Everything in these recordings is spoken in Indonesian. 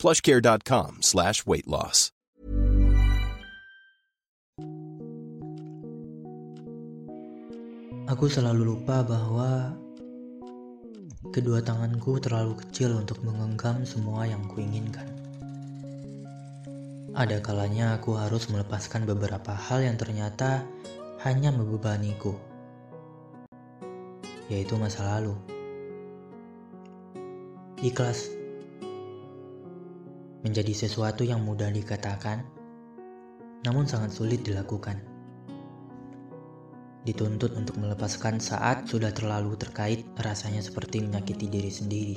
plushcare.com slash weight loss. Aku selalu lupa bahwa kedua tanganku terlalu kecil untuk menggenggam semua yang kuinginkan. Ada kalanya aku harus melepaskan beberapa hal yang ternyata hanya membebaniku, yaitu masa lalu. Ikhlas menjadi sesuatu yang mudah dikatakan, namun sangat sulit dilakukan dituntut untuk melepaskan saat sudah terlalu terkait rasanya seperti menyakiti diri sendiri.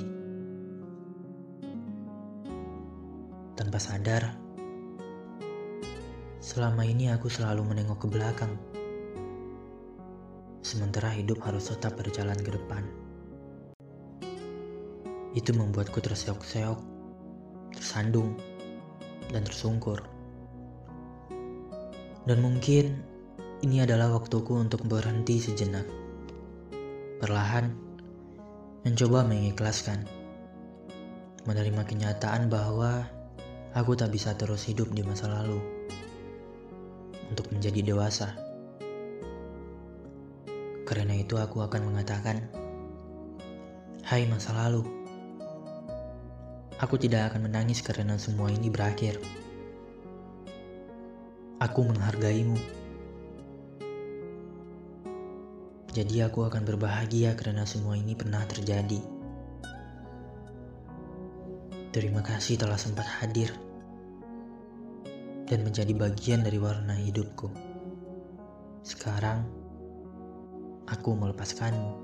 Tanpa sadar, selama ini aku selalu menengok ke belakang. Sementara hidup harus tetap berjalan ke depan. Itu membuatku terseok-seok, tersandung, dan tersungkur. Dan mungkin ini adalah waktuku untuk berhenti sejenak. Perlahan, mencoba mengikhlaskan. Menerima kenyataan bahwa aku tak bisa terus hidup di masa lalu. Untuk menjadi dewasa. Karena itu aku akan mengatakan, Hai masa lalu, aku tidak akan menangis karena semua ini berakhir. Aku menghargaimu. Jadi aku akan berbahagia karena semua ini pernah terjadi. Terima kasih telah sempat hadir dan menjadi bagian dari warna hidupku. Sekarang aku melepaskanmu.